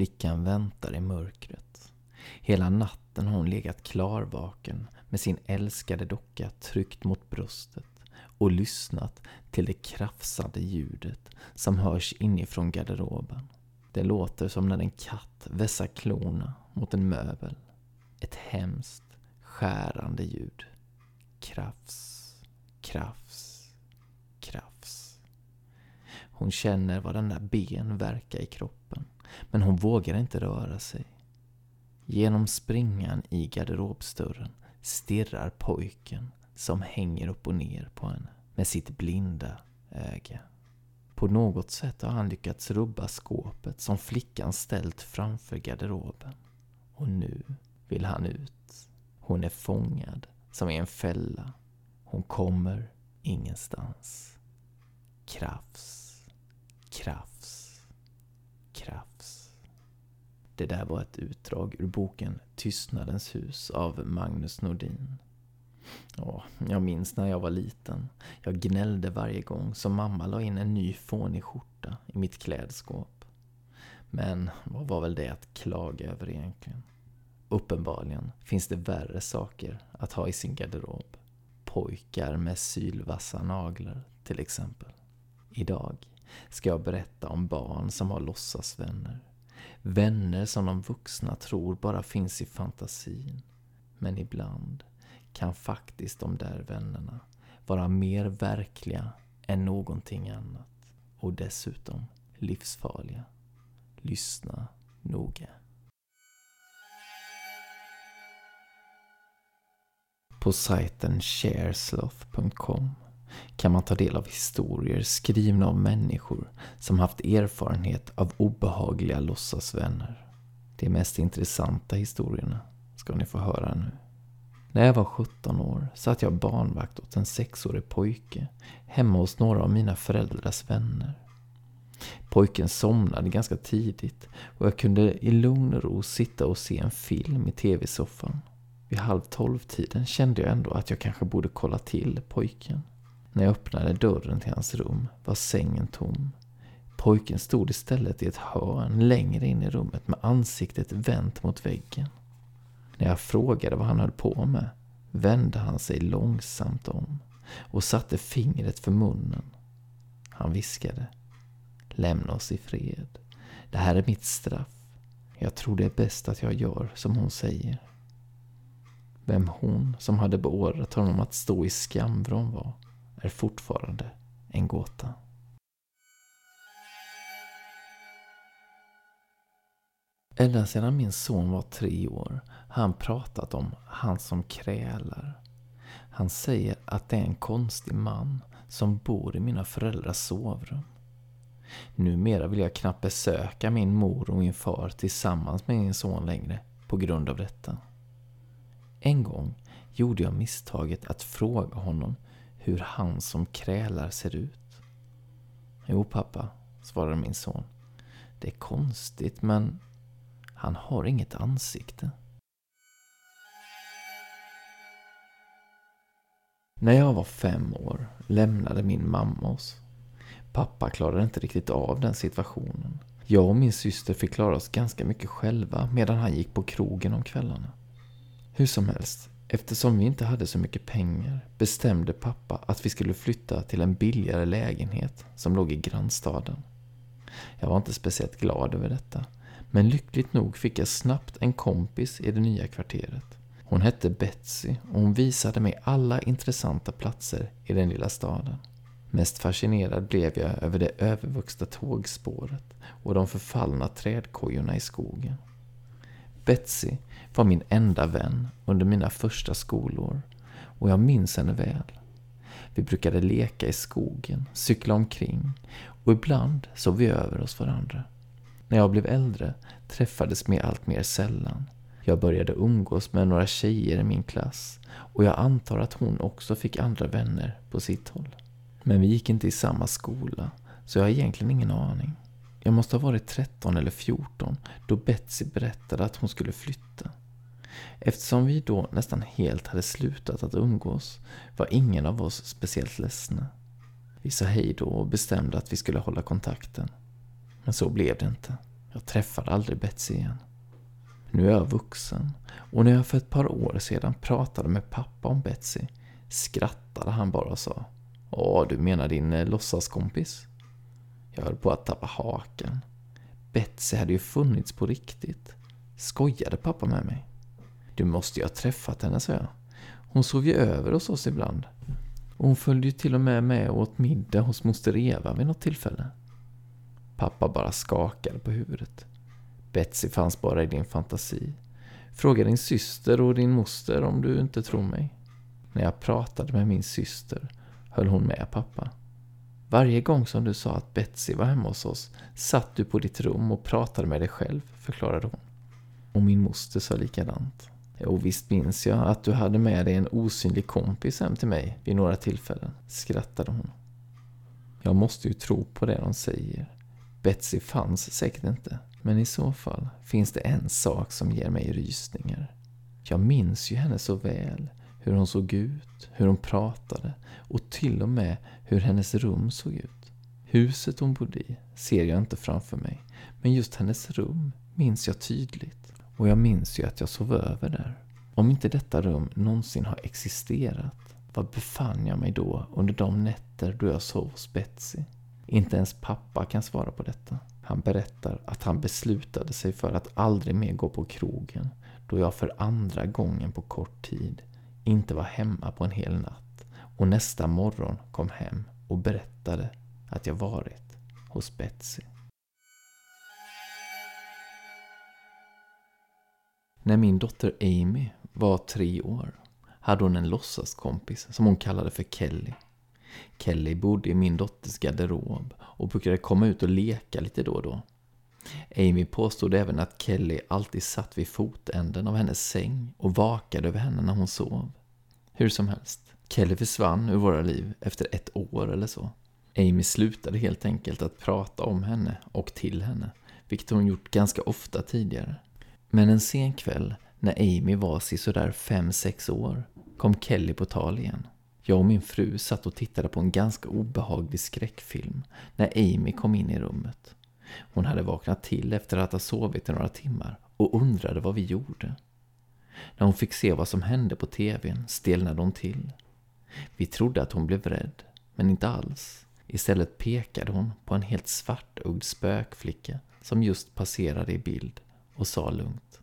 Flickan väntar i mörkret. Hela natten har hon legat klarvaken med sin älskade docka tryckt mot bröstet och lyssnat till det krafsande ljudet som hörs inifrån garderoben. Det låter som när en katt vässar klorna mot en möbel. Ett hemskt, skärande ljud. Krafs, krafs. Hon känner vad den där ben verkar i kroppen. Men hon vågar inte röra sig. Genom springan i garderobsdörren stirrar pojken som hänger upp och ner på henne med sitt blinda öga. På något sätt har han lyckats rubba skåpet som flickan ställt framför garderoben. Och nu vill han ut. Hon är fångad som i en fälla. Hon kommer ingenstans. Krafs, krafs, krafs. Det där var ett utdrag ur boken Tystnadens hus av Magnus Nordin. Åh, jag minns när jag var liten. Jag gnällde varje gång som mamma la in en ny fånig skjorta i mitt klädskåp. Men vad var väl det att klaga över egentligen? Uppenbarligen finns det värre saker att ha i sin garderob. Pojkar med sylvassa naglar till exempel. Idag ska jag berätta om barn som har låtsasvänner. Vänner som de vuxna tror bara finns i fantasin. Men ibland kan faktiskt de där vännerna vara mer verkliga än någonting annat. Och dessutom livsfarliga. Lyssna noga. På sajten sharesloth.com kan man ta del av historier skrivna av människor som haft erfarenhet av obehagliga låtsasvänner. De mest intressanta historierna ska ni få höra nu. När jag var 17 år satt jag barnvakt åt en sexårig pojke hemma hos några av mina föräldrars vänner. Pojken somnade ganska tidigt och jag kunde i lugn och ro sitta och se en film i tv-soffan. Vid halv tolv-tiden kände jag ändå att jag kanske borde kolla till pojken. När jag öppnade dörren till hans rum var sängen tom. Pojken stod istället i ett hörn längre in i rummet med ansiktet vänt mot väggen. När jag frågade vad han höll på med vände han sig långsamt om och satte fingret för munnen. Han viskade. Lämna oss i fred. Det här är mitt straff. Jag tror det är bäst att jag gör som hon säger. Vem hon som hade beordrat honom att stå i skamvrån var är fortfarande en gåta. Ända sedan min son var tre år har han pratat om han som krälar. Han säger att det är en konstig man som bor i mina föräldrars sovrum. Numera vill jag knappt besöka min mor och min far tillsammans med min son längre på grund av detta. En gång gjorde jag misstaget att fråga honom hur han som krälar ser ut. Jo pappa, svarade min son. Det är konstigt men han har inget ansikte. När jag var fem år lämnade min mamma oss. Pappa klarade inte riktigt av den situationen. Jag och min syster fick klara oss ganska mycket själva medan han gick på krogen om kvällarna. Hur som helst, eftersom vi inte hade så mycket pengar bestämde pappa att vi skulle flytta till en billigare lägenhet som låg i grannstaden. Jag var inte speciellt glad över detta, men lyckligt nog fick jag snabbt en kompis i det nya kvarteret. Hon hette Betsy och hon visade mig alla intressanta platser i den lilla staden. Mest fascinerad blev jag över det övervuxna tågspåret och de förfallna trädkojorna i skogen. Betsy var min enda vän under mina första skolår och jag minns henne väl. Vi brukade leka i skogen, cykla omkring och ibland sov vi över hos varandra. När jag blev äldre träffades vi allt mer sällan. Jag började umgås med några tjejer i min klass och jag antar att hon också fick andra vänner på sitt håll. Men vi gick inte i samma skola, så jag har egentligen ingen aning. Jag måste ha varit 13 eller 14 då Betsy berättade att hon skulle flytta. Eftersom vi då nästan helt hade slutat att umgås var ingen av oss speciellt ledsna. Vi sa hej då och bestämde att vi skulle hålla kontakten. Men så blev det inte. Jag träffade aldrig Betsy igen. Nu är jag vuxen och när jag för ett par år sedan pratade med pappa om Betsy skrattade han bara och sa Åh, du menar din eh, låtsaskompis? Jag höll på att tappa haken. Betsy hade ju funnits på riktigt. Skojade pappa med mig? Du måste ju ha träffat henne, sa jag. Hon sov ju över hos oss ibland. Och hon följde ju till och med med och åt middag hos moster Eva vid något tillfälle. Pappa bara skakade på huvudet. Betsy fanns bara i din fantasi. Fråga din syster och din moster om du inte tror mig. När jag pratade med min syster höll hon med pappa. Varje gång som du sa att Betsy var hemma hos oss satt du på ditt rum och pratade med dig själv, förklarade hon. Och min moster sa likadant. Och visst minns jag att du hade med dig en osynlig kompis hem till mig vid några tillfällen, skrattade hon. Jag måste ju tro på det de säger. Betsy fanns säkert inte, men i så fall finns det en sak som ger mig rysningar. Jag minns ju henne så väl, hur hon såg ut, hur hon pratade och till och med hur hennes rum såg ut. Huset hon bodde i ser jag inte framför mig, men just hennes rum minns jag tydligt. Och jag minns ju att jag sov över där. Om inte detta rum någonsin har existerat, var befann jag mig då under de nätter då jag sov hos Betsy? Inte ens pappa kan svara på detta. Han berättar att han beslutade sig för att aldrig mer gå på krogen då jag för andra gången på kort tid inte var hemma på en hel natt och nästa morgon kom hem och berättade att jag varit hos Betsy. När min dotter Amy var tre år hade hon en låtsaskompis som hon kallade för Kelly. Kelly bodde i min dotters garderob och brukade komma ut och leka lite då och då. Amy påstod även att Kelly alltid satt vid fotänden av hennes säng och vakade över henne när hon sov. Hur som helst, Kelly försvann ur våra liv efter ett år eller så. Amy slutade helt enkelt att prata om henne och till henne, vilket hon gjort ganska ofta tidigare. Men en sen kväll, när Amy var sådär 5-6 år, kom Kelly på tal igen. Jag och min fru satt och tittade på en ganska obehaglig skräckfilm när Amy kom in i rummet. Hon hade vaknat till efter att ha sovit i några timmar och undrade vad vi gjorde. När hon fick se vad som hände på tvn stelnade hon till. Vi trodde att hon blev rädd, men inte alls. Istället pekade hon på en helt svartögd spökflicka som just passerade i bild och sa lugnt.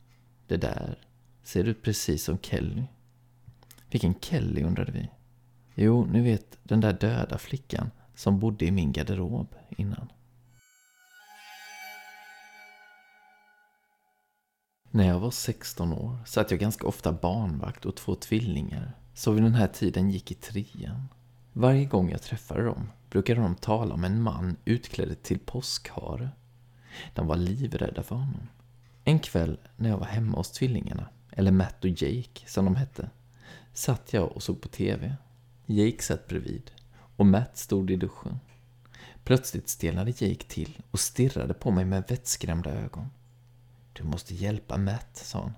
Det där ser ut precis som Kelly. Vilken Kelly undrade vi. Jo, ni vet den där döda flickan som bodde i min garderob innan. När jag var 16 år satt jag ganska ofta barnvakt och två tvillingar som vid den här tiden gick i trean. Varje gång jag träffade dem brukade de tala om en man utklädd till påskhare. De var livrädda för honom. En kväll när jag var hemma hos tvillingarna, eller Matt och Jake som de hette, satt jag och såg på TV. Jake satt bredvid och Matt stod i duschen. Plötsligt stelnade Jake till och stirrade på mig med vettskrämda ögon. Du måste hjälpa Matt, sa han.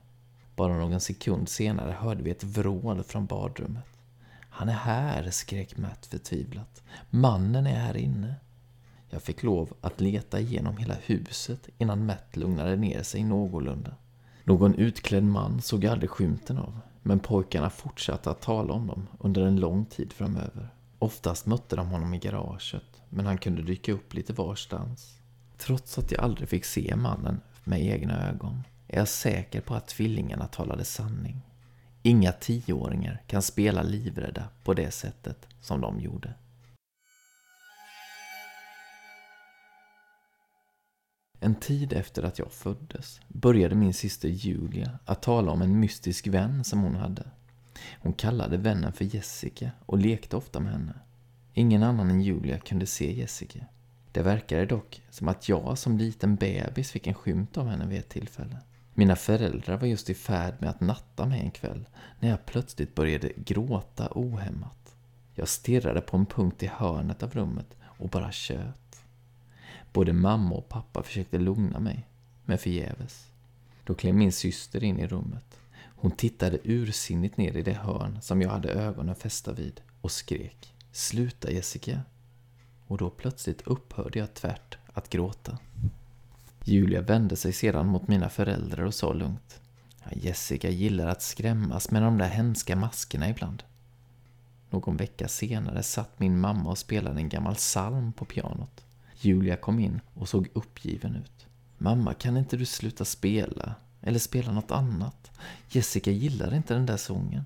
Bara någon sekund senare hörde vi ett vrål från badrummet. Han är här, skrek Matt förtvivlat. Mannen är här inne. Jag fick lov att leta igenom hela huset innan Matt lugnade ner sig någorlunda. Någon utklädd man såg jag aldrig skymten av, men pojkarna fortsatte att tala om dem under en lång tid framöver. Oftast mötte de honom i garaget, men han kunde dyka upp lite varstans. Trots att jag aldrig fick se mannen med egna ögon är jag säker på att tvillingarna talade sanning. Inga tioåringar kan spela livrädda på det sättet som de gjorde. En tid efter att jag föddes började min syster Julia att tala om en mystisk vän som hon hade. Hon kallade vännen för Jessica och lekte ofta med henne. Ingen annan än Julia kunde se Jessica. Det verkade dock som att jag som liten bebis fick en skymt av henne vid ett tillfälle. Mina föräldrar var just i färd med att natta mig en kväll när jag plötsligt började gråta ohämmat. Jag stirrade på en punkt i hörnet av rummet och bara tjöt. Både mamma och pappa försökte lugna mig, men förgäves. Då klev min syster in i rummet. Hon tittade ursinnigt ner i det hörn som jag hade ögonen fästa vid och skrek. Sluta Jessica! Och då plötsligt upphörde jag tvärt att gråta. Julia vände sig sedan mot mina föräldrar och sa lugnt. Jessica gillar att skrämmas med de där hemska maskerna ibland. Någon vecka senare satt min mamma och spelade en gammal psalm på pianot. Julia kom in och såg uppgiven ut. Mamma, kan inte du sluta spela? Eller spela något annat? Jessica gillar inte den där sången.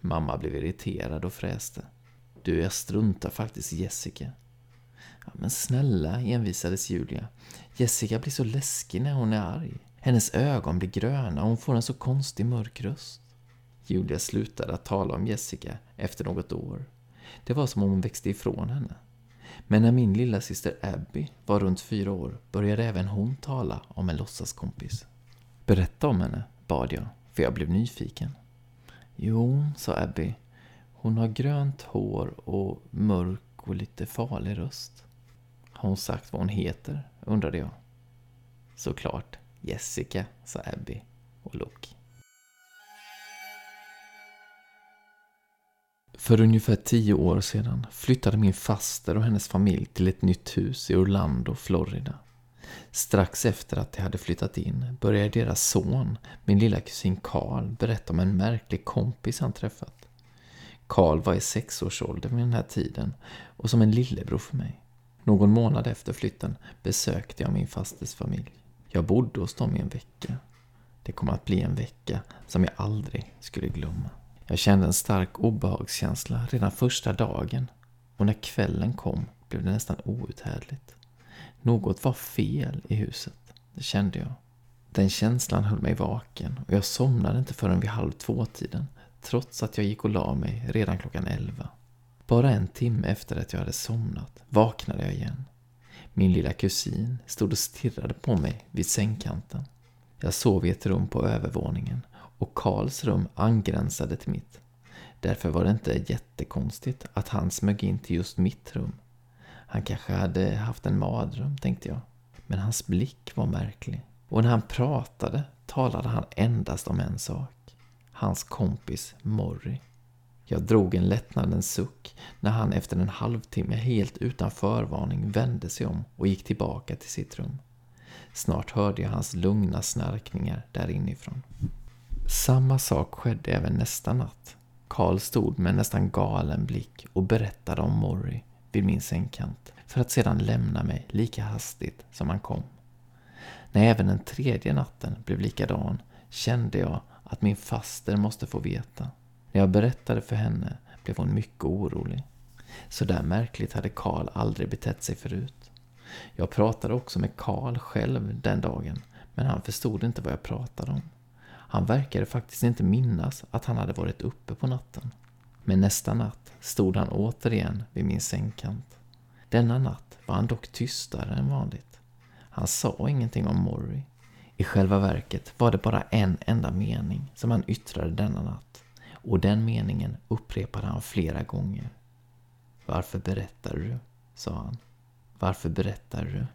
Mamma blev irriterad och fräste. Du, jag struntar faktiskt i Jessica. Ja, men snälla, envisades Julia. Jessica blir så läskig när hon är arg. Hennes ögon blir gröna och hon får en så konstig mörk röst. Julia slutade att tala om Jessica efter något år. Det var som om hon växte ifrån henne. Men när min lilla syster Abby var runt fyra år började även hon tala om en låtsaskompis. Berätta om henne, bad jag, för jag blev nyfiken. Jo, sa Abby. Hon har grönt hår och mörk och lite farlig röst. Har hon sagt vad hon heter? undrade jag. Såklart Jessica, sa Abby och log. För ungefär tio år sedan flyttade min faster och hennes familj till ett nytt hus i Orlando, Florida. Strax efter att de hade flyttat in började deras son, min lilla kusin Karl, berätta om en märklig kompis han träffat. Karl var i sexårsåldern vid den här tiden och som en lillebror för mig. Någon månad efter flytten besökte jag min fasters familj. Jag bodde hos dem i en vecka. Det kom att bli en vecka som jag aldrig skulle glömma. Jag kände en stark obehagskänsla redan första dagen och när kvällen kom blev det nästan outhärdligt. Något var fel i huset, det kände jag. Den känslan höll mig vaken och jag somnade inte förrän vid halv två-tiden trots att jag gick och la mig redan klockan elva. Bara en timme efter att jag hade somnat vaknade jag igen. Min lilla kusin stod och stirrade på mig vid sängkanten. Jag sov i ett rum på övervåningen och Karls rum angränsade till mitt. Därför var det inte jättekonstigt att han smög in till just mitt rum. Han kanske hade haft en mardröm, tänkte jag. Men hans blick var märklig. Och när han pratade talade han endast om en sak. Hans kompis Morry. Jag drog en lättnadens suck när han efter en halvtimme helt utan förvarning vände sig om och gick tillbaka till sitt rum. Snart hörde jag hans lugna snarkningar där inifrån. Samma sak skedde även nästa natt. Karl stod med nästan galen blick och berättade om Morry vid min sängkant för att sedan lämna mig lika hastigt som han kom. När även den tredje natten blev likadan kände jag att min faster måste få veta. När jag berättade för henne blev hon mycket orolig. Så där märkligt hade Karl aldrig betett sig förut. Jag pratade också med Karl själv den dagen, men han förstod inte vad jag pratade om. Han verkade faktiskt inte minnas att han hade varit uppe på natten. Men nästa natt stod han återigen vid min sängkant. Denna natt var han dock tystare än vanligt. Han sa ingenting om Morrie. I själva verket var det bara en enda mening som han yttrade denna natt. Och den meningen upprepade han flera gånger. Varför berättar du? sa han. Varför berättar du?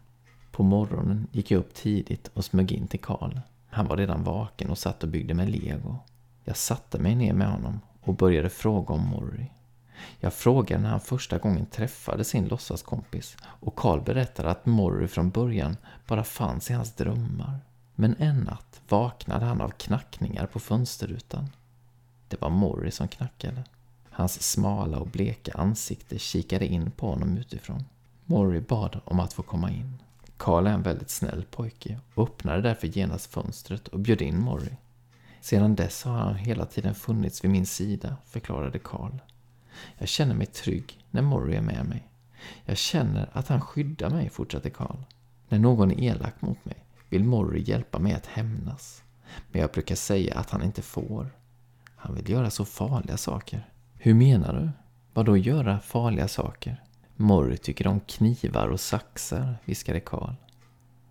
På morgonen gick jag upp tidigt och smög in till Karl. Han var redan vaken och satt och byggde med lego. Jag satte mig ner med honom och började fråga om Morrie. Jag frågade när han första gången träffade sin låtsaskompis och Karl berättade att Morrie från början bara fanns i hans drömmar. Men en natt vaknade han av knackningar på fönsterrutan. Det var Morrie som knackade. Hans smala och bleka ansikte kikade in på honom utifrån. Morrie bad om att få komma in. Karl är en väldigt snäll pojke och öppnade därför genast fönstret och bjöd in Morrie. Sedan dess har han hela tiden funnits vid min sida, förklarade Karl. Jag känner mig trygg när Morrie är med mig. Jag känner att han skyddar mig, fortsatte Karl. När någon är elak mot mig vill Morrie hjälpa mig att hämnas. Men jag brukar säga att han inte får. Han vill göra så farliga saker. Hur menar du? Vad då göra farliga saker? Morrie tycker om knivar och saxar, viskade Karl.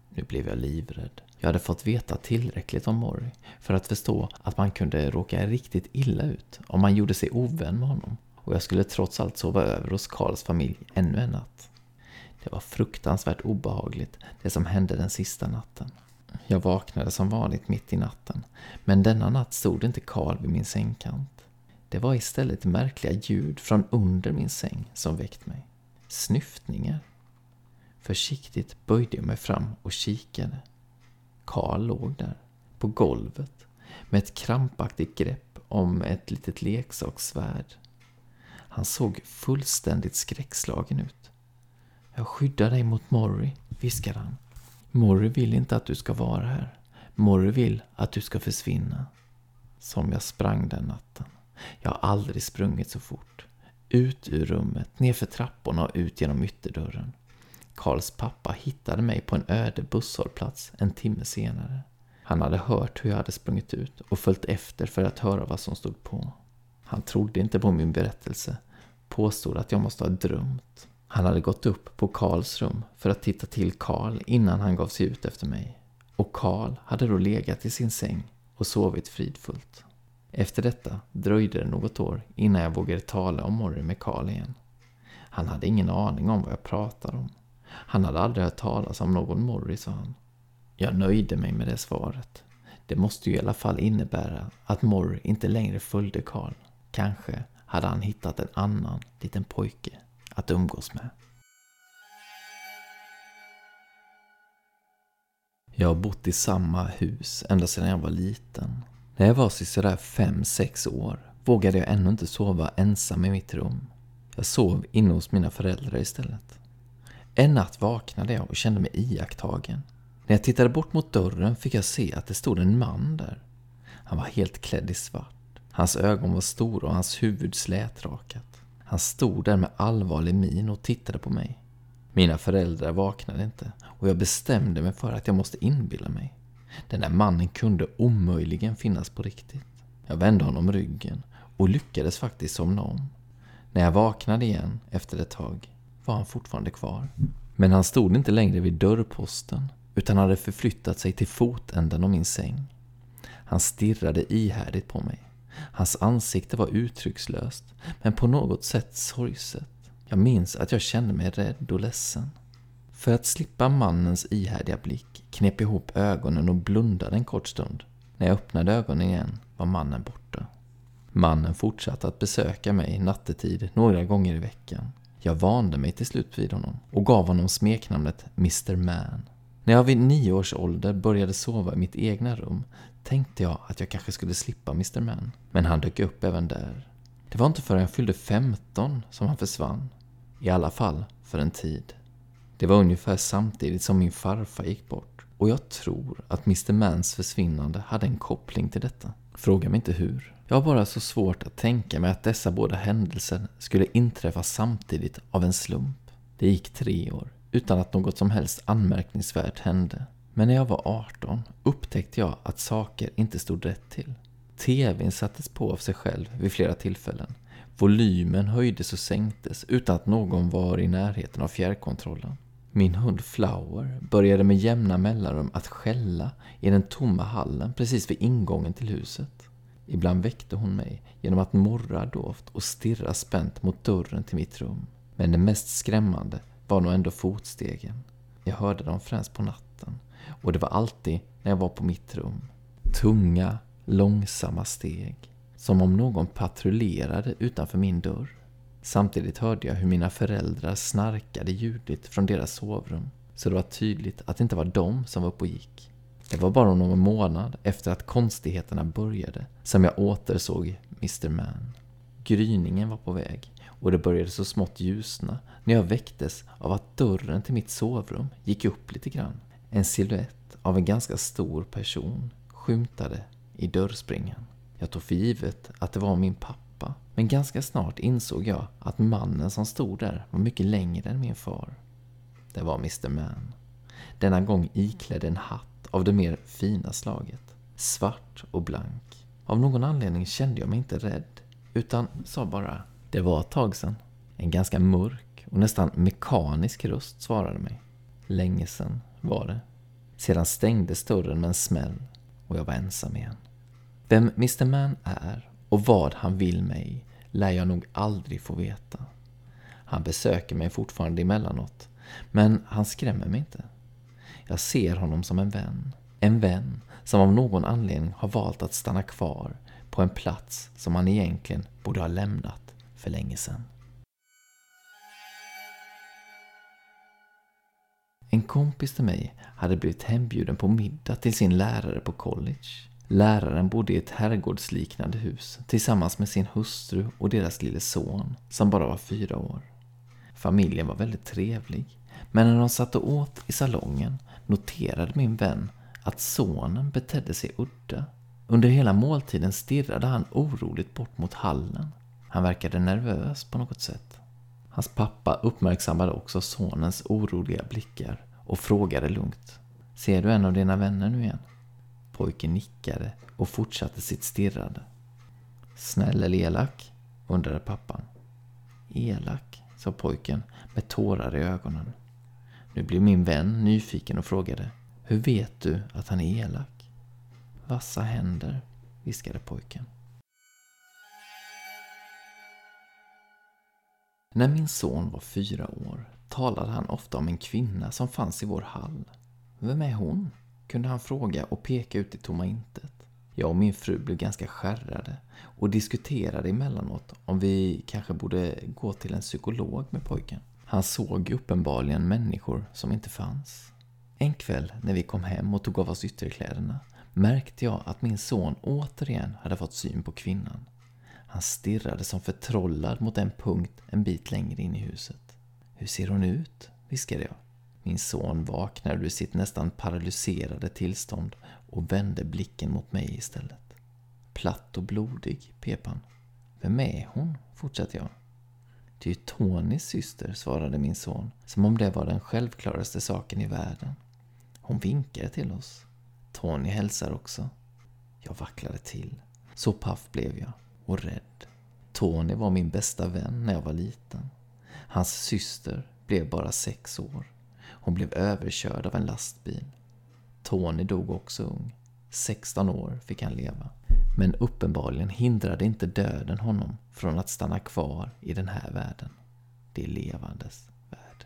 Nu blev jag livrädd. Jag hade fått veta tillräckligt om Morrie för att förstå att man kunde råka riktigt illa ut om man gjorde sig ovän med honom. Och jag skulle trots allt sova över hos Karls familj ännu en natt. Det var fruktansvärt obehagligt, det som hände den sista natten. Jag vaknade som vanligt mitt i natten, men denna natt stod inte Karl vid min sängkant. Det var istället märkliga ljud från under min säng som väckt mig. Snyftningar. Försiktigt böjde jag mig fram och kikade. Karl låg där, på golvet, med ett krampaktigt grepp om ett litet leksakssvärd. Han såg fullständigt skräckslagen ut. Jag skyddar dig mot Morrie, viskade han. Morrie vill inte att du ska vara här. Morrie vill att du ska försvinna. Som jag sprang den natten. Jag har aldrig sprungit så fort. Ut ur rummet, nerför trapporna och ut genom ytterdörren. Karls pappa hittade mig på en öde busshållplats en timme senare. Han hade hört hur jag hade sprungit ut och följt efter för att höra vad som stod på. Han trodde inte på min berättelse, påstod att jag måste ha drömt. Han hade gått upp på Karls rum för att titta till Karl innan han gav sig ut efter mig. Och Karl hade då legat i sin säng och sovit fridfullt. Efter detta dröjde det något år innan jag vågade tala om Morry med Karl igen. Han hade ingen aning om vad jag pratade om. Han hade aldrig hört talas om någon Morry, sa han. Jag nöjde mig med det svaret. Det måste ju i alla fall innebära att Morry inte längre följde Karl. Kanske hade han hittat en annan liten pojke att umgås med. Jag har bott i samma hus ända sedan jag var liten. När jag var sådär fem sex år vågade jag ännu inte sova ensam i mitt rum. Jag sov inne hos mina föräldrar istället. En natt vaknade jag och kände mig iakttagen. När jag tittade bort mot dörren fick jag se att det stod en man där. Han var helt klädd i svart. Hans ögon var stora och hans huvud slätrakat. Han stod där med allvarlig min och tittade på mig. Mina föräldrar vaknade inte och jag bestämde mig för att jag måste inbilla mig. Den där mannen kunde omöjligen finnas på riktigt. Jag vände honom ryggen och lyckades faktiskt somna om. När jag vaknade igen efter ett tag var han fortfarande kvar. Men han stod inte längre vid dörrposten utan hade förflyttat sig till fotänden av min säng. Han stirrade ihärdigt på mig. Hans ansikte var uttryckslöst, men på något sätt sorgset. Jag minns att jag kände mig rädd och ledsen. För att slippa mannens ihärdiga blick knep ihop ögonen och blundade en kort stund. När jag öppnade ögonen igen var mannen borta. Mannen fortsatte att besöka mig nattetid några gånger i veckan. Jag vande mig till slut vid honom och gav honom smeknamnet Mr Man. När jag vid nio års ålder började sova i mitt egna rum tänkte jag att jag kanske skulle slippa Mr Man. Men han dök upp även där. Det var inte förrän jag fyllde 15 som han försvann. I alla fall för en tid. Det var ungefär samtidigt som min farfar gick bort. Och jag tror att Mr Mans försvinnande hade en koppling till detta. Fråga mig inte hur. Jag har bara så svårt att tänka mig att dessa båda händelser skulle inträffa samtidigt av en slump. Det gick tre år utan att något som helst anmärkningsvärt hände. Men när jag var 18 upptäckte jag att saker inte stod rätt till. TVn sattes på av sig själv vid flera tillfällen. Volymen höjdes och sänktes utan att någon var i närheten av fjärrkontrollen. Min hund Flower började med jämna mellanrum att skälla i den tomma hallen precis vid ingången till huset. Ibland väckte hon mig genom att morra dovt och stirra spänt mot dörren till mitt rum. Men det mest skrämmande var nog ändå fotstegen. Jag hörde dem främst på natten och det var alltid när jag var på mitt rum. Tunga, långsamma steg. Som om någon patrullerade utanför min dörr. Samtidigt hörde jag hur mina föräldrar snarkade ljudligt från deras sovrum. Så det var tydligt att det inte var de som var uppe och gick. Det var bara någon månad efter att konstigheterna började som jag återsåg Mr Man. Gryningen var på väg och det började så smått ljusna när jag väcktes av att dörren till mitt sovrum gick upp lite grann. En siluett av en ganska stor person skymtade i dörrspringan. Jag tog för givet att det var min pappa, men ganska snart insåg jag att mannen som stod där var mycket längre än min far. Det var Mr Man. denna gång iklädd en hatt av det mer fina slaget. Svart och blank. Av någon anledning kände jag mig inte rädd, utan sa bara Det var ett tag sedan. En ganska mörk och nästan mekanisk röst svarade mig. Länge sedan var det. Sedan stängdes dörren med en smäll och jag var ensam igen. Vem Mr Man är och vad han vill mig lär jag nog aldrig få veta. Han besöker mig fortfarande emellanåt, men han skrämmer mig inte. Jag ser honom som en vän. En vän som av någon anledning har valt att stanna kvar på en plats som han egentligen borde ha lämnat för länge sedan. En kompis till mig hade blivit hembjuden på middag till sin lärare på college. Läraren bodde i ett herrgårdsliknande hus tillsammans med sin hustru och deras lille son som bara var fyra år. Familjen var väldigt trevlig, men när de satt och åt i salongen noterade min vän att sonen betedde sig udda. Under hela måltiden stirrade han oroligt bort mot hallen. Han verkade nervös på något sätt. Hans pappa uppmärksammade också sonens oroliga blickar och frågade lugnt. Ser du en av dina vänner nu igen? Pojken nickade och fortsatte sitt stirrande. Snäll eller elak? undrade pappan. Elak, sa pojken med tårar i ögonen. Nu blev min vän nyfiken och frågade. Hur vet du att han är elak? Vassa händer, viskade pojken. När min son var fyra år talade han ofta om en kvinna som fanns i vår hall. Vem är hon? Kunde han fråga och peka ut i tomma intet. Jag och min fru blev ganska skärrade och diskuterade emellanåt om vi kanske borde gå till en psykolog med pojken. Han såg uppenbarligen människor som inte fanns. En kväll när vi kom hem och tog av oss ytterkläderna märkte jag att min son återigen hade fått syn på kvinnan. Han stirrade som förtrollad mot en punkt en bit längre in i huset. Hur ser hon ut? viskade jag. Min son vaknade ur sitt nästan paralyserade tillstånd och vände blicken mot mig istället. Platt och blodig, pep han. Vem är hon? fortsatte jag. Det är ju Tonys syster, svarade min son, som om det var den självklaraste saken i världen. Hon vinkade till oss. Tony hälsar också. Jag vacklade till. Så paff blev jag, och rädd. Tony var min bästa vän när jag var liten. Hans syster blev bara sex år. Hon blev överkörd av en lastbil. Tony dog också ung. 16 år fick han leva. Men uppenbarligen hindrade inte döden honom från att stanna kvar i den här världen. Det levandes värld.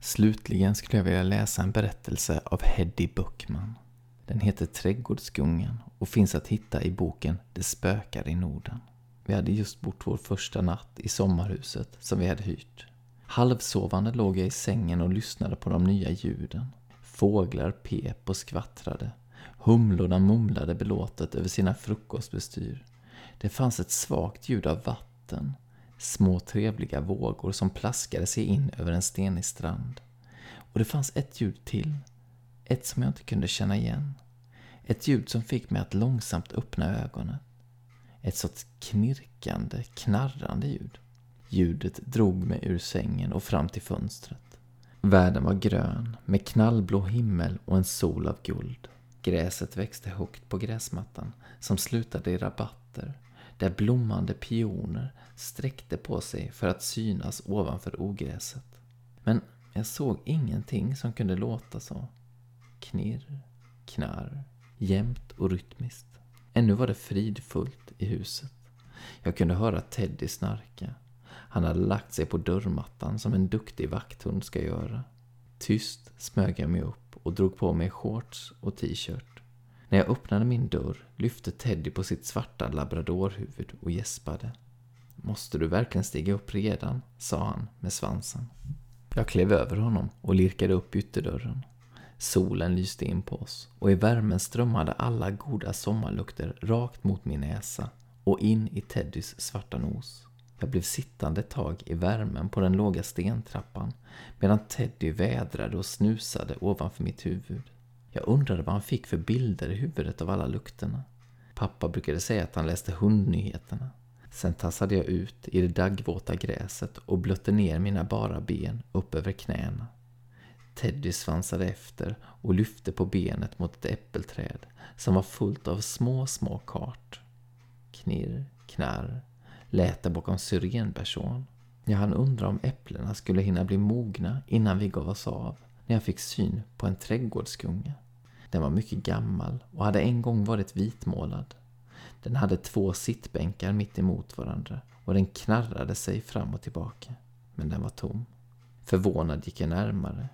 Slutligen skulle jag vilja läsa en berättelse av Heddy Buckman. Den heter Trädgårdsgungan och finns att hitta i boken Det spökar i Norden. Vi hade just bott vår första natt i sommarhuset som vi hade hyrt. Halvsovande låg jag i sängen och lyssnade på de nya ljuden. Fåglar pep och skvattrade. Humlorna mumlade belåtet över sina frukostbestyr. Det fanns ett svagt ljud av vatten. Små trevliga vågor som plaskade sig in över en stenig strand. Och det fanns ett ljud till. Ett som jag inte kunde känna igen. Ett ljud som fick mig att långsamt öppna ögonen. Ett sorts knirkande, knarrande ljud. Ljudet drog mig ur sängen och fram till fönstret. Världen var grön, med knallblå himmel och en sol av guld. Gräset växte högt på gräsmattan, som slutade i rabatter, där blommande pioner sträckte på sig för att synas ovanför ogräset. Men jag såg ingenting som kunde låta så. Knirr, knarr, jämnt och rytmiskt. Ännu var det fridfullt i huset. Jag kunde höra Teddy snarka. Han hade lagt sig på dörrmattan som en duktig vakthund ska göra. Tyst smög jag mig upp och drog på mig shorts och t-shirt. När jag öppnade min dörr lyfte Teddy på sitt svarta labradorhuvud och gäspade. Måste du verkligen stiga upp redan? sa han med svansen. Jag klev över honom och lirkade upp ytterdörren. Solen lyste in på oss och i värmen strömmade alla goda sommarlukter rakt mot min näsa och in i Teddys svarta nos. Jag blev sittande ett tag i värmen på den låga stentrappan medan Teddy vädrade och snusade ovanför mitt huvud. Jag undrade vad han fick för bilder i huvudet av alla lukterna. Pappa brukade säga att han läste hundnyheterna. Sen tassade jag ut i det daggvåta gräset och blötte ner mina bara ben upp över knäna. Teddy svansade efter och lyfte på benet mot ett äppelträd som var fullt av små, små kart. Knirr, knarr, lät det bakom syrenbärsån. Jag hann undra om äpplena skulle hinna bli mogna innan vi gav oss av när jag fick syn på en trädgårdsgunga. Den var mycket gammal och hade en gång varit vitmålad. Den hade två sittbänkar mitt emot varandra och den knarrade sig fram och tillbaka. Men den var tom. Förvånad gick jag närmare.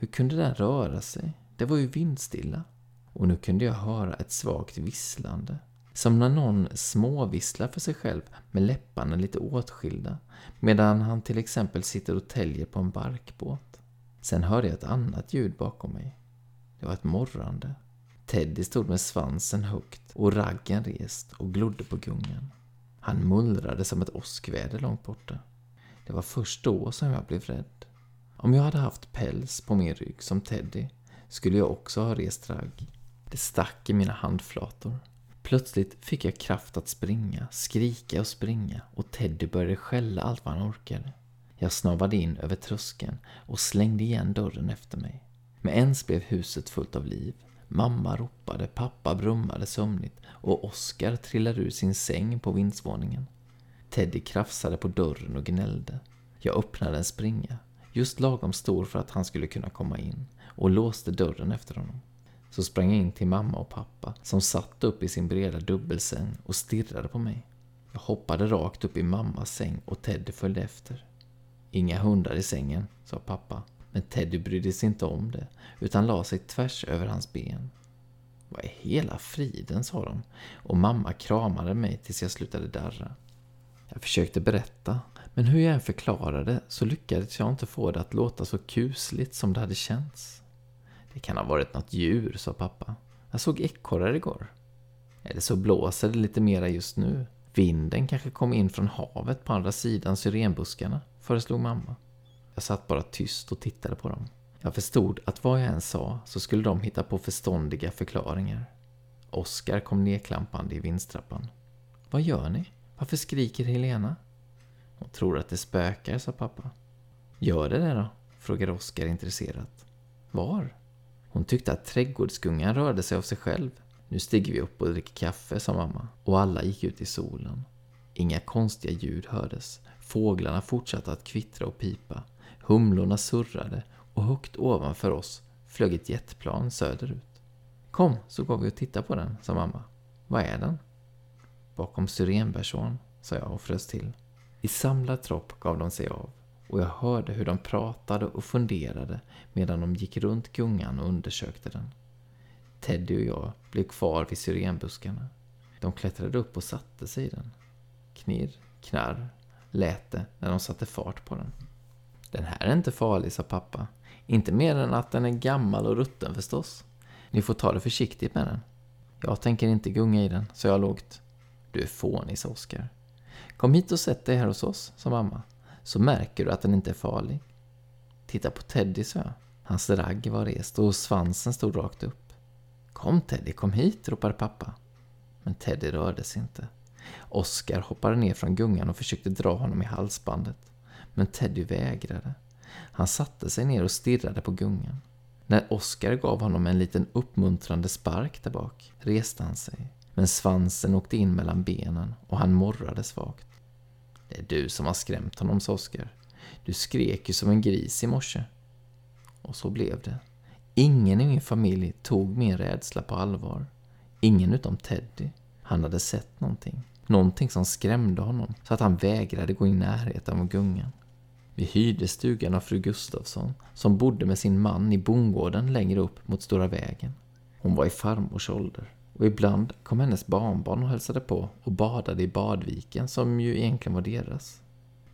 Hur kunde den röra sig? Det var ju vindstilla. Och nu kunde jag höra ett svagt visslande. Som när någon småvisslar för sig själv med läpparna lite åtskilda medan han till exempel sitter och täljer på en barkbåt. Sen hörde jag ett annat ljud bakom mig. Det var ett morrande. Teddy stod med svansen högt och raggen rest och glodde på gungan. Han mullrade som ett åskväder långt borta. Det var först då som jag blev rädd. Om jag hade haft päls på min rygg som Teddy skulle jag också ha rest ragg. Det stack i mina handflator. Plötsligt fick jag kraft att springa, skrika och springa och Teddy började skälla allt vad han orkade. Jag snavade in över tröskeln och slängde igen dörren efter mig. Med ens blev huset fullt av liv. Mamma ropade, pappa brummade sömnigt och Oskar trillade ur sin säng på vindsvåningen. Teddy krafsade på dörren och gnällde. Jag öppnade en springa, just lagom stor för att han skulle kunna komma in, och låste dörren efter honom. Så sprang jag in till mamma och pappa som satt upp i sin breda dubbelsäng och stirrade på mig. Jag hoppade rakt upp i mammas säng och Teddy följde efter. Inga hundar i sängen, sa pappa men Teddy brydde sig inte om det, utan la sig tvärs över hans ben. Vad är hela friden, sa de, och mamma kramade mig tills jag slutade darra. Jag försökte berätta, men hur jag än förklarade så lyckades jag inte få det att låta så kusligt som det hade känts. Det kan ha varit något djur, sa pappa. Jag såg ekorrar igår. Eller så blåser det lite mera just nu. Vinden kanske kom in från havet på andra sidan syrenbuskarna, föreslog mamma. Jag satt bara tyst och tittade på dem. Jag förstod att vad jag än sa så skulle de hitta på förståndiga förklaringar. Oskar kom nedklampande i vindstrappan. Vad gör ni? Varför skriker Helena? Hon tror att det spökar, sa pappa. Gör det det då? frågade Oskar intresserat. Var? Hon tyckte att trädgårdsgungan rörde sig av sig själv. Nu stiger vi upp och dricker kaffe, sa mamma. Och alla gick ut i solen. Inga konstiga ljud hördes. Fåglarna fortsatte att kvittra och pipa. Humlorna surrade och högt ovanför oss flög ett jetplan söderut. Kom, så går vi och tittar på den, sa mamma. Vad är den? Bakom syrenbärsån, sa jag och frös till. I samlad tropp gav de sig av och jag hörde hur de pratade och funderade medan de gick runt gungan och undersökte den. Teddy och jag blev kvar vid syrenbuskarna. De klättrade upp och satte sig i den. Knirr, knarr lät det när de satte fart på den. Den här är inte farlig, sa pappa. Inte mer än att den är gammal och rutten förstås. Ni får ta det försiktigt med den. Jag tänker inte gunga i den, sa jag lågt. Du är fånig, sa Oskar. Kom hit och sätt dig här hos oss, sa mamma. Så märker du att den inte är farlig. Titta på Teddy, sa jag. Hans ragg var rest och svansen stod rakt upp. Kom Teddy, kom hit, ropade pappa. Men Teddy rörde sig inte. Oskar hoppade ner från gungan och försökte dra honom i halsbandet. Men Teddy vägrade. Han satte sig ner och stirrade på gungan. När Oskar gav honom en liten uppmuntrande spark där bak reste han sig. Men svansen åkte in mellan benen och han morrade svagt. Det är du som har skrämt honom, sa Oskar. Du skrek ju som en gris i morse. Och så blev det. Ingen i min familj tog min rädsla på allvar. Ingen utom Teddy. Han hade sett någonting. Någonting som skrämde honom så att han vägrade gå i närheten av gungan. Vi hyrde stugan av fru Gustafsson som bodde med sin man i bondgården längre upp mot Stora vägen. Hon var i farmors ålder och ibland kom hennes barnbarn och hälsade på och badade i badviken som ju egentligen var deras.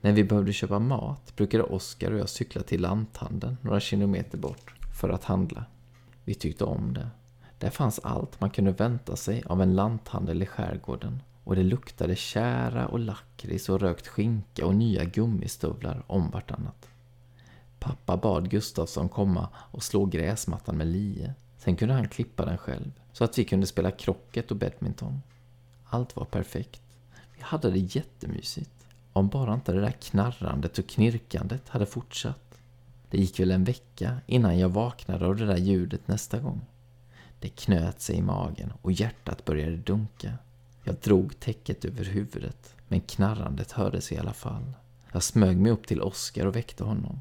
När vi behövde köpa mat brukade Oskar och jag cykla till lanthandeln några kilometer bort för att handla. Vi tyckte om det. Där fanns allt man kunde vänta sig av en lanthandel i skärgården och det luktade kära och lakrits och rökt skinka och nya gummistövlar om vartannat. Pappa bad Gustafsson komma och slå gräsmattan med lie. Sen kunde han klippa den själv, så att vi kunde spela krocket och badminton. Allt var perfekt. Vi hade det jättemysigt. Om bara inte det där knarrandet och knirkandet hade fortsatt. Det gick väl en vecka innan jag vaknade av det där ljudet nästa gång. Det knöt sig i magen och hjärtat började dunka. Jag drog täcket över huvudet, men knarrandet hördes i alla fall. Jag smög mig upp till Oskar och väckte honom.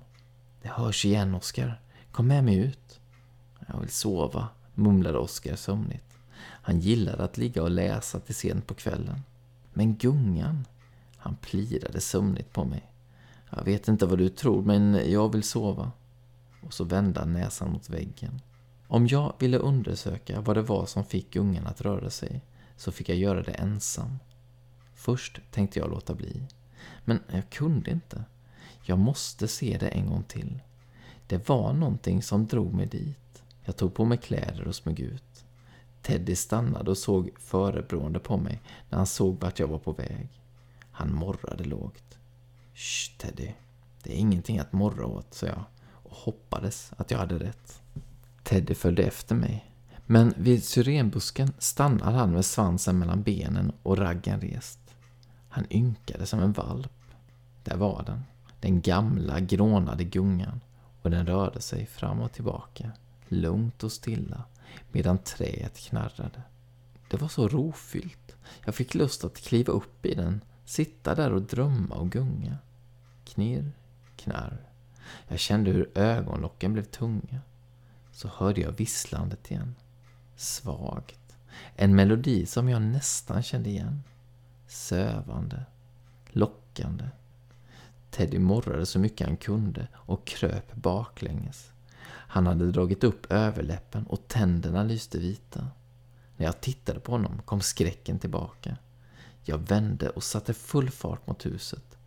Det hörs igen, Oskar. Kom med mig ut. Jag vill sova, mumlade Oskar sömnigt. Han gillade att ligga och läsa till sent på kvällen. Men gungan? Han plirade sömnigt på mig. Jag vet inte vad du tror, men jag vill sova. Och så vände han näsan mot väggen. Om jag ville undersöka vad det var som fick gungan att röra sig så fick jag göra det ensam. Först tänkte jag låta bli. Men jag kunde inte. Jag måste se det en gång till. Det var någonting som drog mig dit. Jag tog på mig kläder och smög ut. Teddy stannade och såg förebrående på mig när han såg vart jag var på väg. Han morrade lågt. Shh, Teddy. Det är ingenting att morra åt, sa jag och hoppades att jag hade rätt. Teddy följde efter mig. Men vid syrenbusken stannade han med svansen mellan benen och raggen rest. Han ynkade som en valp. Där var den. Den gamla grånade gungan och den rörde sig fram och tillbaka, lugnt och stilla, medan träet knarrade. Det var så rofyllt. Jag fick lust att kliva upp i den, sitta där och drömma och gunga. Knirr, knarr. Jag kände hur ögonlocken blev tunga. Så hörde jag visslandet igen. Svagt. En melodi som jag nästan kände igen. Sövande. Lockande. Teddy morrade så mycket han kunde och kröp baklänges. Han hade dragit upp överläppen och tänderna lyste vita. När jag tittade på honom kom skräcken tillbaka. Jag vände och satte full fart mot huset.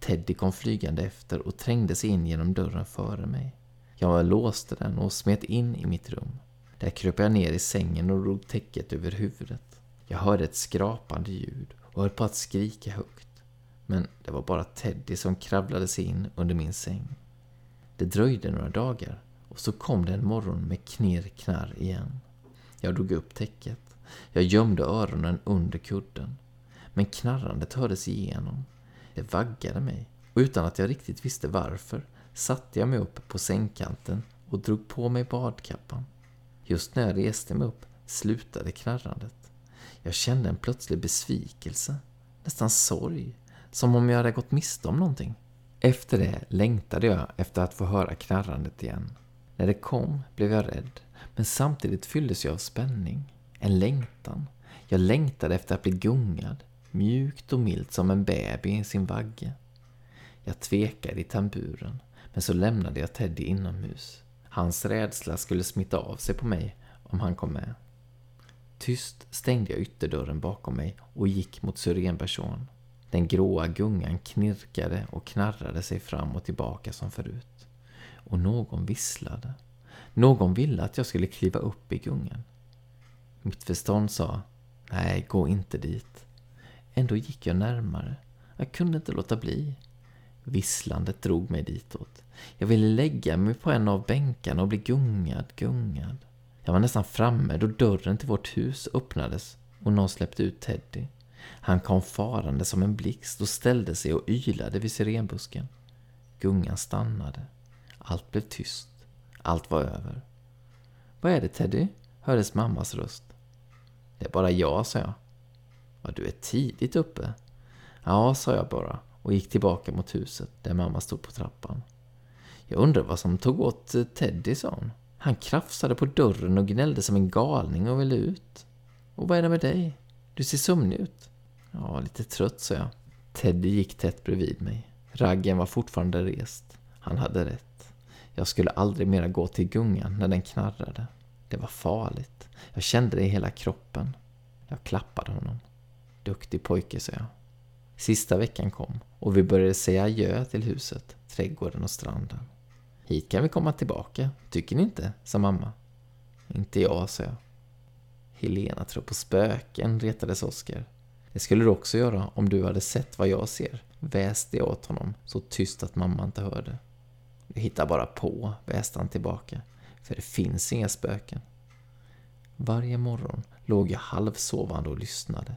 Teddy kom flygande efter och trängde sig in genom dörren före mig. Jag låste den och smet in i mitt rum. Där kröp jag ner i sängen och drog täcket över huvudet. Jag hörde ett skrapande ljud och höll på att skrika högt. Men det var bara Teddy som kravlade sig in under min säng. Det dröjde några dagar och så kom det en morgon med knirr knarr igen. Jag drog upp täcket. Jag gömde öronen under kudden. Men knarrandet hördes igenom. Det vaggade mig och utan att jag riktigt visste varför satte jag mig upp på sängkanten och drog på mig badkappan. Just när jag reste mig upp slutade knarrandet. Jag kände en plötslig besvikelse, nästan sorg, som om jag hade gått miste om någonting. Efter det längtade jag efter att få höra knarrandet igen. När det kom blev jag rädd, men samtidigt fylldes jag av spänning. En längtan. Jag längtade efter att bli gungad, mjukt och milt som en baby i sin vagge. Jag tvekade i tamburen, men så lämnade jag Teddy inomhus. Hans rädsla skulle smitta av sig på mig om han kom med. Tyst stängde jag ytterdörren bakom mig och gick mot syrenbersån. Den gråa gungan knirkade och knarrade sig fram och tillbaka som förut. Och någon visslade. Någon ville att jag skulle kliva upp i gungan. Mitt förstånd sa, nej, gå inte dit. Ändå gick jag närmare. Jag kunde inte låta bli. Visslandet drog mig ditåt. Jag ville lägga mig på en av bänkarna och bli gungad, gungad. Jag var nästan framme då dörren till vårt hus öppnades och någon släppte ut Teddy. Han kom farande som en blixt och ställde sig och ylade vid sirenbusken. Gungan stannade. Allt blev tyst. Allt var över. Vad är det Teddy? hördes mammas röst. Det är bara jag, sa jag. Ja, du är tidigt uppe. Ja, sa jag bara och gick tillbaka mot huset där mamma stod på trappan. Jag undrar vad som tog åt eh, Teddy, sa hon. Han krafsade på dörren och gnällde som en galning och ville ut. Och vad är det med dig? Du ser sömnig ut. Ja, lite trött, sa jag. Teddy gick tätt bredvid mig. Raggen var fortfarande rest. Han hade rätt. Jag skulle aldrig mera gå till gungan när den knarrade. Det var farligt. Jag kände det i hela kroppen. Jag klappade honom. Duktig pojke, sa jag. Sista veckan kom och vi började säga adjö till huset, trädgården och stranden. Hit kan vi komma tillbaka, tycker ni inte? sa mamma. Inte jag, sa jag. Helena tror på spöken, retades Oskar. Det skulle du också göra om du hade sett vad jag ser, väste jag åt honom så tyst att mamma inte hörde. Du hittar bara på, väste han tillbaka, för det finns inga spöken. Varje morgon låg jag halvsovande och lyssnade.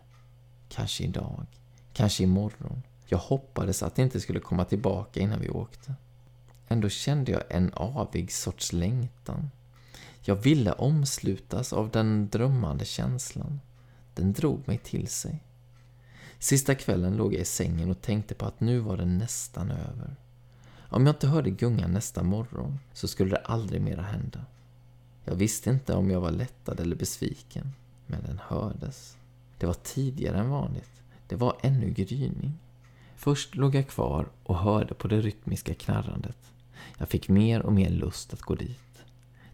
Kanske idag, Kanske imorgon. Jag hoppades att det inte skulle komma tillbaka innan vi åkte. Ändå kände jag en avig sorts längtan. Jag ville omslutas av den drömmande känslan. Den drog mig till sig. Sista kvällen låg jag i sängen och tänkte på att nu var det nästan över. Om jag inte hörde gungan nästa morgon så skulle det aldrig mera hända. Jag visste inte om jag var lättad eller besviken, men den hördes. Det var tidigare än vanligt. Det var ännu gryning. Först låg jag kvar och hörde på det rytmiska knarrandet. Jag fick mer och mer lust att gå dit.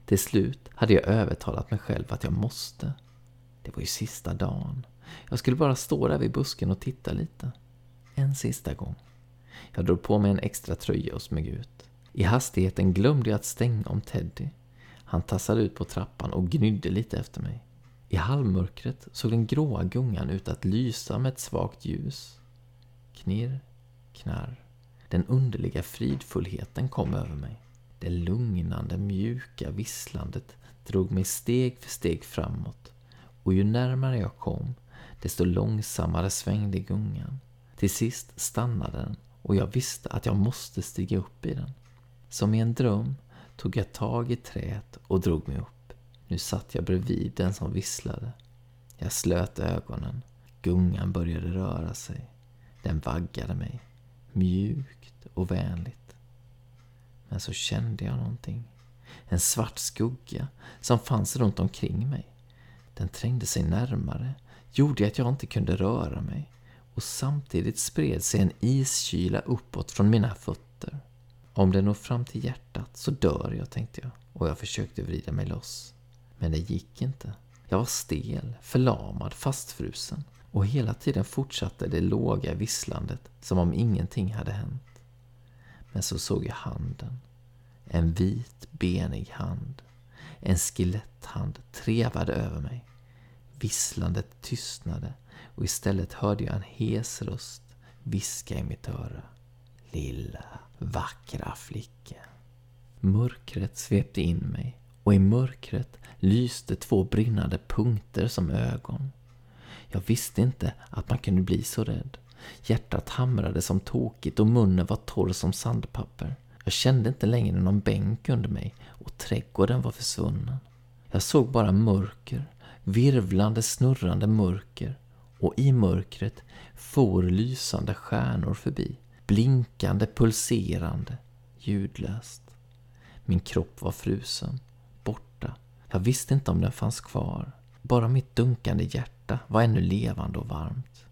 Till slut hade jag övertalat mig själv att jag måste. Det var ju sista dagen. Jag skulle bara stå där vid busken och titta lite. En sista gång. Jag drog på mig en extra tröja och smög ut. I hastigheten glömde jag att stänga om Teddy. Han tassade ut på trappan och gnydde lite efter mig. I halvmörkret såg den gråa gungan ut att lysa med ett svagt ljus. Knirr, knarr. Den underliga fridfullheten kom över mig. Det lugnande, mjuka visslandet drog mig steg för steg framåt och ju närmare jag kom, desto långsammare svängde gungan. Till sist stannade den och jag visste att jag måste stiga upp i den. Som i en dröm tog jag tag i träet och drog mig upp. Nu satt jag bredvid den som visslade. Jag slöt ögonen. Gungan började röra sig. Den vaggade mig, mjukt och vänligt. Men så kände jag någonting. En svart skugga som fanns runt omkring mig. Den trängde sig närmare, gjorde att jag inte kunde röra mig och samtidigt spred sig en iskyla uppåt från mina fötter. Om det når fram till hjärtat så dör jag, tänkte jag och jag försökte vrida mig loss. Men det gick inte. Jag var stel, förlamad, fastfrusen och hela tiden fortsatte det låga visslandet som om ingenting hade hänt. Men så såg jag handen. En vit, benig hand. En skeletthand trevade över mig. Visslandet tystnade och istället hörde jag en hes röst viska i mitt öra. Lilla, vackra flicka. Mörkret svepte in mig och i mörkret lyste två brinnande punkter som ögon. Jag visste inte att man kunde bli så rädd. Hjärtat hamrade som tokigt och munnen var torr som sandpapper. Jag kände inte längre någon bänk under mig och trädgården var försvunnen. Jag såg bara mörker, virvlande, snurrande mörker och i mörkret for lysande stjärnor förbi, blinkande, pulserande, ljudlöst. Min kropp var frusen, borta. Jag visste inte om den fanns kvar. Bara mitt dunkande hjärta var ännu levande och varmt.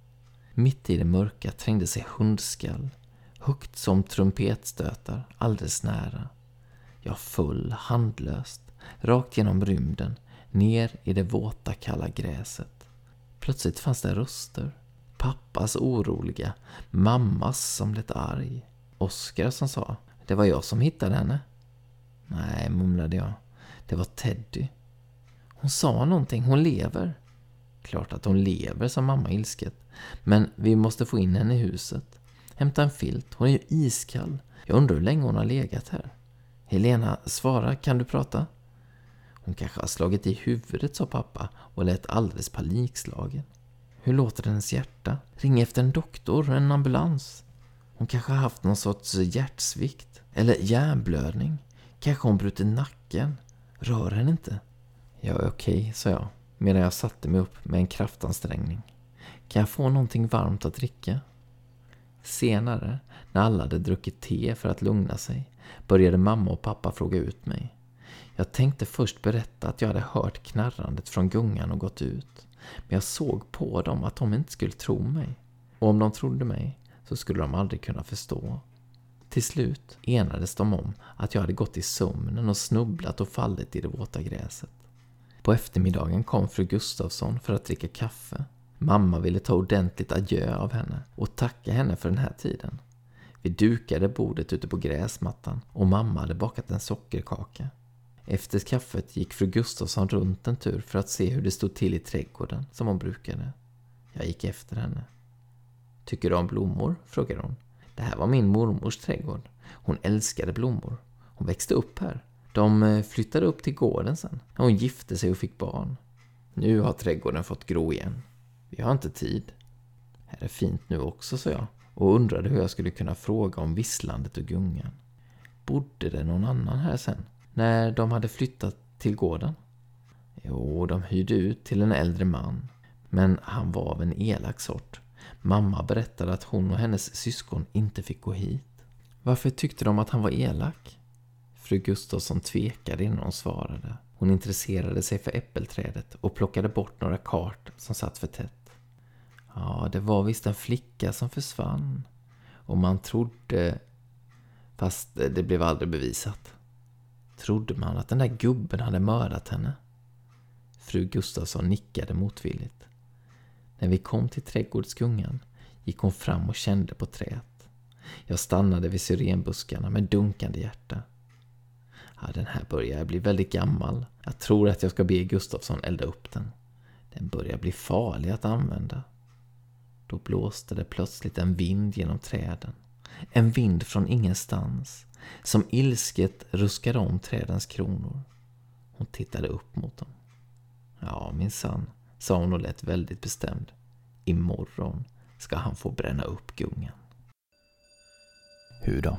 Mitt i det mörka trängde sig hundskall, högt som trumpetstötar, alldeles nära. Jag föll handlöst, rakt genom rymden, ner i det våta kalla gräset. Plötsligt fanns det röster. Pappas oroliga, mammas som lät arg. Oskar som sa, det var jag som hittade henne. Nej, mumlade jag. Det var Teddy. Hon sa någonting, hon lever. Klart att hon lever, sa mamma ilsket. Men vi måste få in henne i huset. Hämta en filt, hon är ju iskall. Jag undrar hur länge hon har legat här. Helena, svara, kan du prata? Hon kanske har slagit i huvudet, sa pappa och lät alldeles panikslagen. Hur låter hennes hjärta? Ring efter en doktor, en ambulans. Hon kanske har haft någon sorts hjärtsvikt. Eller hjärnblödning. Kanske hon brutit nacken. Rör henne inte. Jag är okej, sa jag, medan jag satte mig upp med en kraftansträngning. Kan jag få någonting varmt att dricka? Senare, när alla hade druckit te för att lugna sig, började mamma och pappa fråga ut mig. Jag tänkte först berätta att jag hade hört knarrandet från gungan och gått ut. Men jag såg på dem att de inte skulle tro mig. Och om de trodde mig så skulle de aldrig kunna förstå. Till slut enades de om att jag hade gått i sömnen och snubblat och fallit i det våta gräset. På eftermiddagen kom fru Gustavsson för att dricka kaffe. Mamma ville ta ordentligt adjö av henne och tacka henne för den här tiden. Vi dukade bordet ute på gräsmattan och mamma hade bakat en sockerkaka. Efter kaffet gick fru Gustafsson runt en tur för att se hur det stod till i trädgården, som hon brukade. Jag gick efter henne. Tycker du om blommor? frågade hon. Det här var min mormors trädgård. Hon älskade blommor. Hon växte upp här. De eh, flyttade upp till gården sen, när hon gifte sig och fick barn. Nu har trädgården fått gro igen. Vi har inte tid. Här är fint nu också, sa jag och undrade hur jag skulle kunna fråga om visslandet och gungan. Bodde det någon annan här sen, när de hade flyttat till gården? Jo, de hyrde ut till en äldre man, men han var av en elak sort. Mamma berättade att hon och hennes syskon inte fick gå hit. Varför tyckte de att han var elak? Fru Gustafsson tvekade innan hon svarade. Hon intresserade sig för äppelträdet och plockade bort några kart som satt för tätt. Ja, det var visst en flicka som försvann. Och man trodde... Fast det blev aldrig bevisat. Trodde man att den där gubben hade mördat henne? Fru Gustafsson nickade motvilligt. När vi kom till trädgårdsgungan gick hon fram och kände på träet. Jag stannade vid syrenbuskarna med dunkande hjärta. Ja, den här börjar bli väldigt gammal. Jag tror att jag ska be Gustafsson elda upp den. Den börjar bli farlig att använda. Då blåste det plötsligt en vind genom träden. En vind från ingenstans, som ilsket ruskade om trädens kronor. Hon tittade upp mot dem. Ja, min son, sa hon och lät väldigt bestämd. Imorgon ska han få bränna upp gungan. Hur då?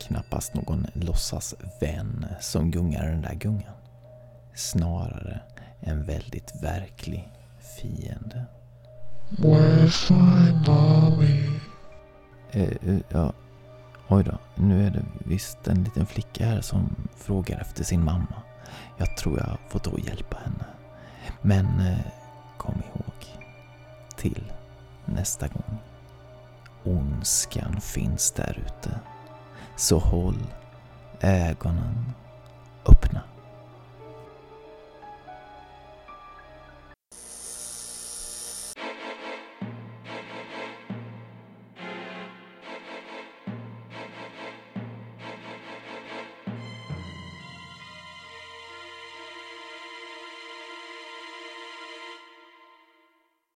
Knappast någon låtsas vän som gungar den där gungan. Snarare en väldigt verklig fiende. Where's my mommy? Eh, eh, ja, oj då. Nu är det visst en liten flicka här som frågar efter sin mamma. Jag tror jag får då hjälpa henne. Men eh, kom ihåg, till nästa gång. Ondskan finns där ute. Så håll ögonen öppna.